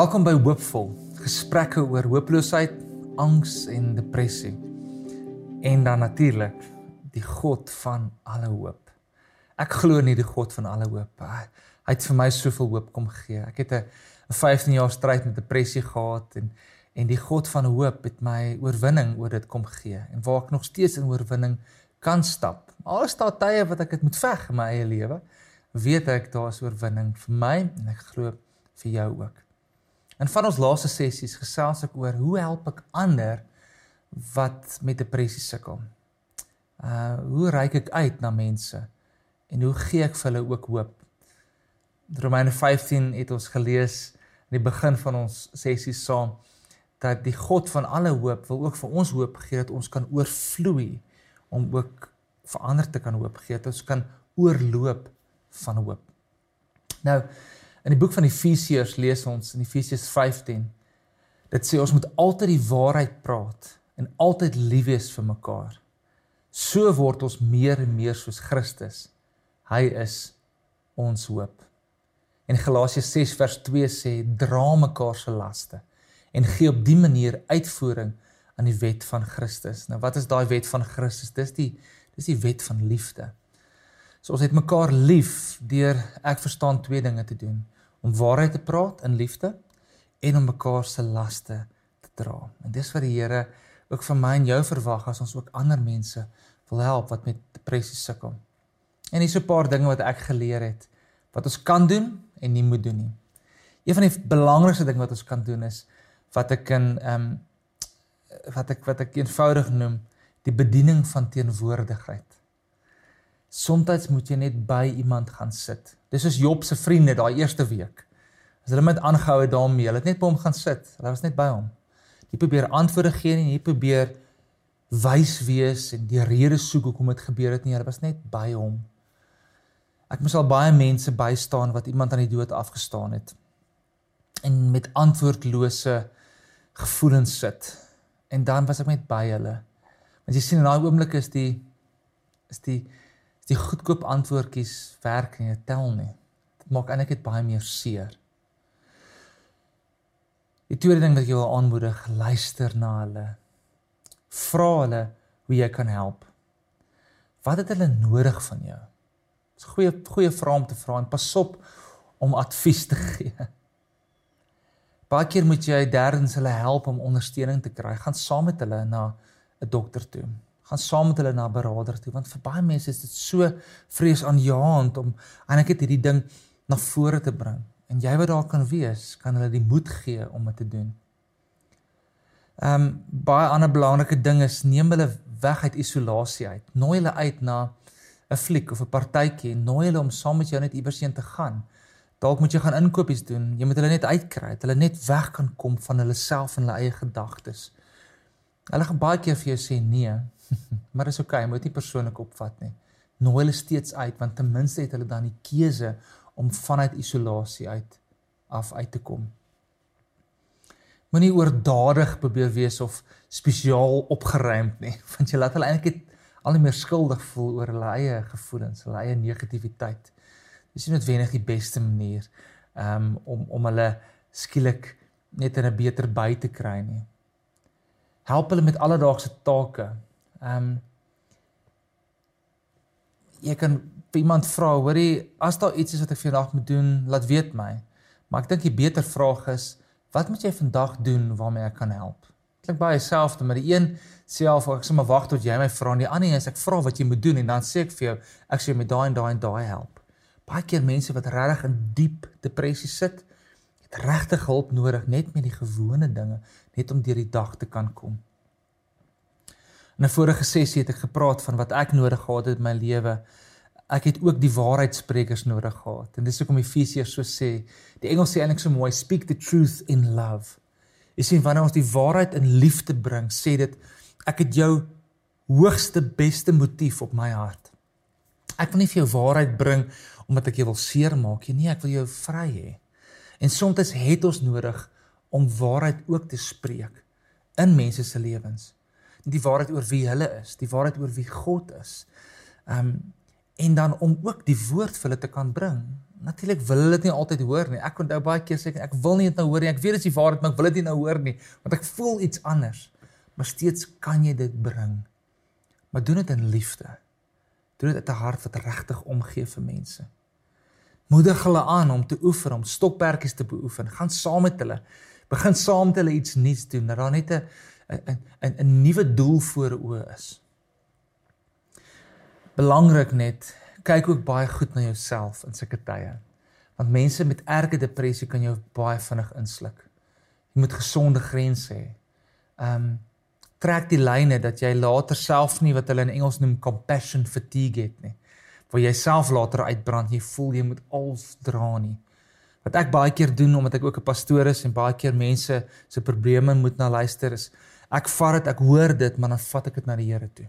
Welkom by Hoopvol. Gesprekke oor hooploosheid, angs en depressie. En dan natuurlik die God van alle hoop. Ek glo in die God van alle hoop. Hy het vir my soveel hoop kom gee. Ek het 'n 15 jaar stryd met depressie gehad en en die God van hoop het my oorwinning oor dit kom gee en waar ek nog steeds in oorwinning kan stap. Al is daar tye wat ek dit moet veg in my eie lewe, weet ek daar is oorwinning vir my en ek glo vir jou ook. In van ons laaste sessies gesels ek oor hoe help ek ander wat met depressie sukkel. Uh hoe reik ek uit na mense en hoe gee ek vir hulle ook hoop? Romeine 15 het ons gelees in die begin van ons sessie saam dat die God van alle hoop wil ook vir ons hoop gee dat ons kan oorvloei om ook vir ander te kan hoop gee, dat ons kan oorloop van hoop. Nou in die boek van Efesiërs lees ons in Efesiërs 15 dit sê ons moet altyd die waarheid praat en altyd lief wees vir mekaar. So word ons meer en meer soos Christus. Hy is ons hoop. En Galasiërs 6 vers 2 sê dra mekaar se laste en gee op die manier uitvoering aan die wet van Christus. Nou wat is daai wet van Christus? Dis die dis die wet van liefde. So ons het mekaar lief deur ek verstaan twee dinge te doen: om waarheid te praat in liefde en om mekaar se laste te dra. En dis wat die Here ook vir my en jou verwag as ons ook ander mense wil help wat met depressie sukkel. En hier's 'n paar dinge wat ek geleer het wat ons kan doen en nie moet doen nie. Een van die belangrikste dinge wat ons kan doen is wat ek in ehm um, wat ek wat ek eenvoudig noem die bediening van teenwoordigheid. Soms moet jy net by iemand gaan sit. Dis soos Job se vriende daai eerste week. As hulle met aangehou het daarmee, hulle het net by hom gaan sit. Hulle was net by hom jy probeer antwoorde gee en jy probeer wys wees en die rede soek hoekom dit gebeur het nie. Hulle was net by hom. Ek moes al baie mense bystaan wat iemand aan die dood afgestaan het en met antwoordlose gevoelens sit. En dan was ek net by hulle. Want jy sien in daai oomblik is die is die die goedkoop antwoordjies werk nie, tel nie. Dit maak eintlik net baie meer seer. Die tweede ding wat ek jou wil aanmoedig, luister na hulle. Vra hulle hoe jy kan help. Wat het hulle nodig van jou? Dis 'n goeie goeie vraag om te vra en pas op om advies te gee. Baie keer moet jy derdens hulle help om ondersteuning te kry. Gaan saam met hulle na 'n dokter toe. Gaan saam met hulle na 'n beraader toe want vir baie mense is dit so vreesaanjaend om eintlik hierdie ding na vore te bring. En jy wat daar kan wees, kan hulle die moed gee om dit te doen. Ehm um, baie ander belangrike ding is neem hulle weg uit isolasie uit. Nooi hulle uit na 'n fliek of 'n partytjie, nooi hulle om saam met jou net iewers heen te gaan. Dalk moet jy gaan inkopies doen. Jy moet hulle net uitkry, dat hulle net weg kan kom van hulle self en hulle eie gedagtes. Hulle gaan baie keer vir jou sê nee, maar dis oukei, okay, moet nie persoonlik opvat nie. Nooi hulle steeds uit want ten minste het hulle dan die keuse om vanuit isolasie uit af uit te kom. Moenie oordadig probeer wees of spesiaal opgeruimd nie, want jy laat hulle eintlik al nie meer skuldig voel oor hulle eie gevoelens, hulle eie negativiteit. Dis nie noodwendig die beste manier um, om om hulle skielik net in 'n beter by te kry nie. Help hulle met alledaagse take. Ehm um, jy kan iemand vra, hoorie, as daar iets is wat ek vandag moet doen, laat weet my. Maar ek dink die beter vraag is, wat moet jy vandag doen waarmee ek kan help? Klink baie dieselfde, maar die een al ek sê maar wag tot jy my vra en die ander een is ek vra wat jy moet doen en dan sê ek vir jou ek sê met daai en daai en daai help. Baie keer mense wat regtig in diep depressie sit, het regtig hulp nodig net met die gewone dinge, net om deur die dag te kan kom. In 'n vorige sessie het ek gepraat van wat ek nodig gehad het in my lewe ek het ook die waarheidsprekers nodig gehad. En dis hoekom Efesiërs so sê, die Engels sê eintlik so mooi, speak the truth in love. Jy sien wanneer ons die waarheid in liefde bring, sê dit ek het jou hoogste beste motief op my hart. Ek wil nie vir jou waarheid bring omdat ek jou wil seermaak nie, nee, ek wil jou vry hê. En soms het ons nodig om waarheid ook te spreek in mense se lewens. Die waarheid oor wie hulle is, die waarheid oor wie God is. Ehm um, en dan om ook die woord vir hulle te kan bring Natuurlik wil hulle dit nie altyd hoor nie. Ek onthou baie keer sê ek ek wil nie dit nou hoor nie. Ek weet dit is die waarheid, maar ek wil dit nie nou hoor nie want ek voel iets anders. Maar steeds kan jy dit bring. Maar doen dit in liefde. Doen dit uit 'n hart wat regtig omgee vir mense. Moedig hulle aan om te oefen, om stokperdjies te beoefen. Gaan saam met hulle. Begin saam met hulle iets nuuts doen. Dat daar net 'n 'n 'n 'n nuwe doel voor oë is. Belangrik net kyk ook baie goed na jouself in sulke tye. Want mense met erge depressie kan jou baie vinnig insluk. Jy moet gesonde grense hê. Um trek die lyne dat jy later self nie wat hulle in Engels noem compassion fatigue het nie. Waar jy self later uitbrand, jy voel jy moet als dra nie. Wat ek baie keer doen omdat ek ook 'n pastoor is en baie keer mense se probleme moet na luister is, ek vat dit, ek hoor dit, maar dan vat ek dit na die Here toe.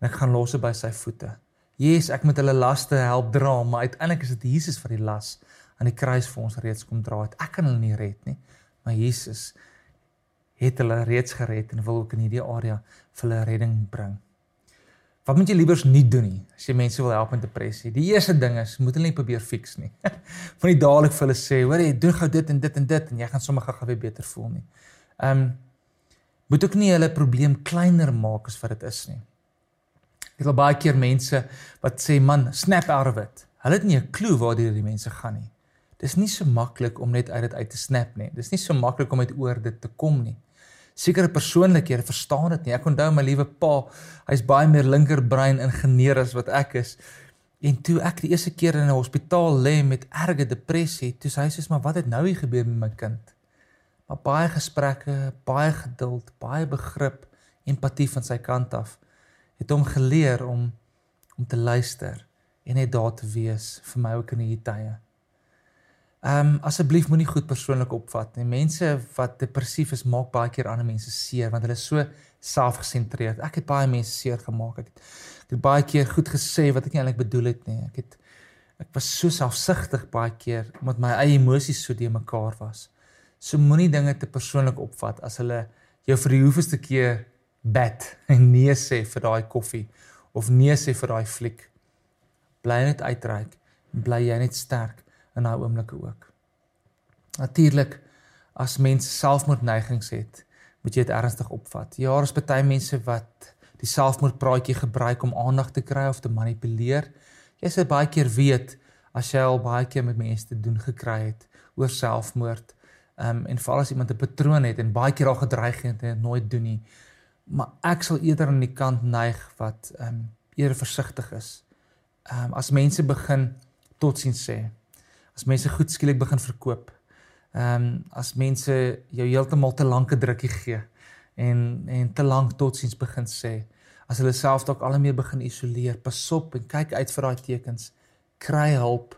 En ek gaan los dit by sy voete. Jesus, ek moet hulle laste help dra, maar uiteindelik is dit Jesus wat die las aan die kruis vir ons reeds kom dra het. Ek kan hulle nie red nie, maar Jesus het hulle reeds gered en wil ook in hierdie area vir hulle redding bring. Wat moet jy liewers nie doen nie as jy mense wil help met depressie? Die eerste ding is, moet hulle nie probeer fix nie. Moenie dadelik vir hulle sê, "Hoor jy, doen gou dit en dit en dit en jy gaan sommer gou weer beter voel nie." Ehm um, moet ook nie hulle probleem kleiner maak as wat dit is nie. Ek het al baie keer mense wat sê man, snap out of it. Hulle het nie 'n klou waar die mense gaan nie. Dis nie so maklik om net uit dit uit te snap nie. Dis nie so maklik om uit oor dit te kom nie. Sekere persoonlikhede verstaan dit nie. Ek onthou my liewe pa, hy's baie meer linkerbrein ingenieur as wat ek is. En toe ek die eerste keer in 'n hospitaal lê met erge depressie, toe sê hy sê maar wat het nou hier gebeur met my kind? Maar baie gesprekke, baie geduld, baie begrip, empatie van sy kant af het hom geleer om om te luister en net daar te wees vir my ook in hierdie tye. Ehm um, asseblief moenie goed persoonlik opvat nie. Mense wat depressief is, maak baie keer ander mense seer want hulle is so selfgesentreerd. Ek het baie mense seer gemaak. Ek het, ek het baie keer goed gesê wat ek nie eintlik bedoel het nie. Ek het ek was so selfsugtig baie keer omdat my eie emosies so de mekaar was. So moenie dinge te persoonlik opvat as hulle jou vir die hoeveelste keer bad en nee sê vir daai koffie of nee sê vir daai fliek. Bly net uitreik bly jy net sterk in daai oomblikke ook. Natuurlik as mense selfmoordneigings het, moet jy dit ernstig opvat. Ja, daar is baie mense wat die selfmoordpraatjie gebruik om aandag te kry of te manipuleer. Jy sê baie keer weet as jy al baie keer met mense te doen gekry het oor selfmoord. Ehm um, en veral as iemand 'n patroon het en baie keer al gedreig het en dit nooit doen nie maar ek sal eerder aan die kant neig wat ehm um, eerder versigtig is. Ehm um, as mense begin totsiens sê. As mense goed skielik begin verkoop. Ehm um, as mense jou heeltemal te lank 'n drukkie gee en en te lank totsiens begin sê. As hulle self dalk al meer begin isoleer, pasop en kyk uit vir daai tekens. Kry hulp.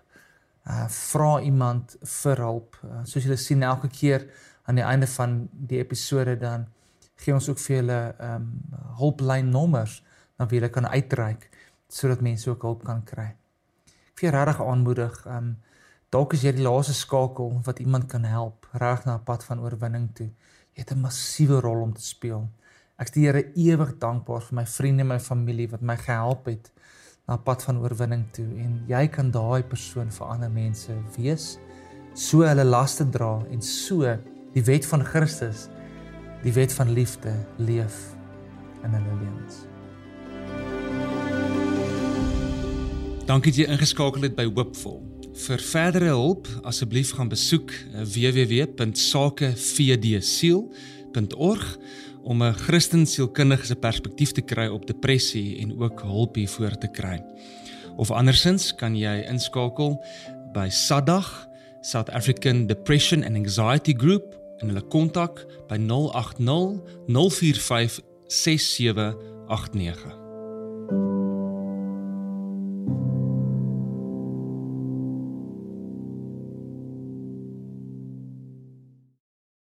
Uh vra iemand vir hulp. Uh, soos julle sien elke keer aan die einde van die episode dan gee ons ook vir julle ehm um, hulplyn nommers na wie julle kan uitreik sodat mense ook hulp kan kry. Ek vir regtig aanmoedig ehm um, dalk is jy die laaste skakel wat iemand kan help reg na 'n pad van oorwinning toe. Jy het 'n massiewe rol om te speel. Ek is die Here ewig dankbaar vir my vriende en my familie wat my gehelp het na 'n pad van oorwinning toe en jy kan daai persoon vir ander mense wees so hulle laste dra en so die wet van Christus die wet van liefde leef in hulle lewens. Dankie dat jy ingeskakel het by Hoopvol. Vir verdere hulp, asseblief gaan besoek www.sakevdsiel.org om 'n Christen sielkundige se perspektief te kry op depressie en ook hulp hiervoor te kry. Of andersins kan jy inskakel by SADAG, South African Depression and Anxiety Group en hulle kontak by 080 045 6789.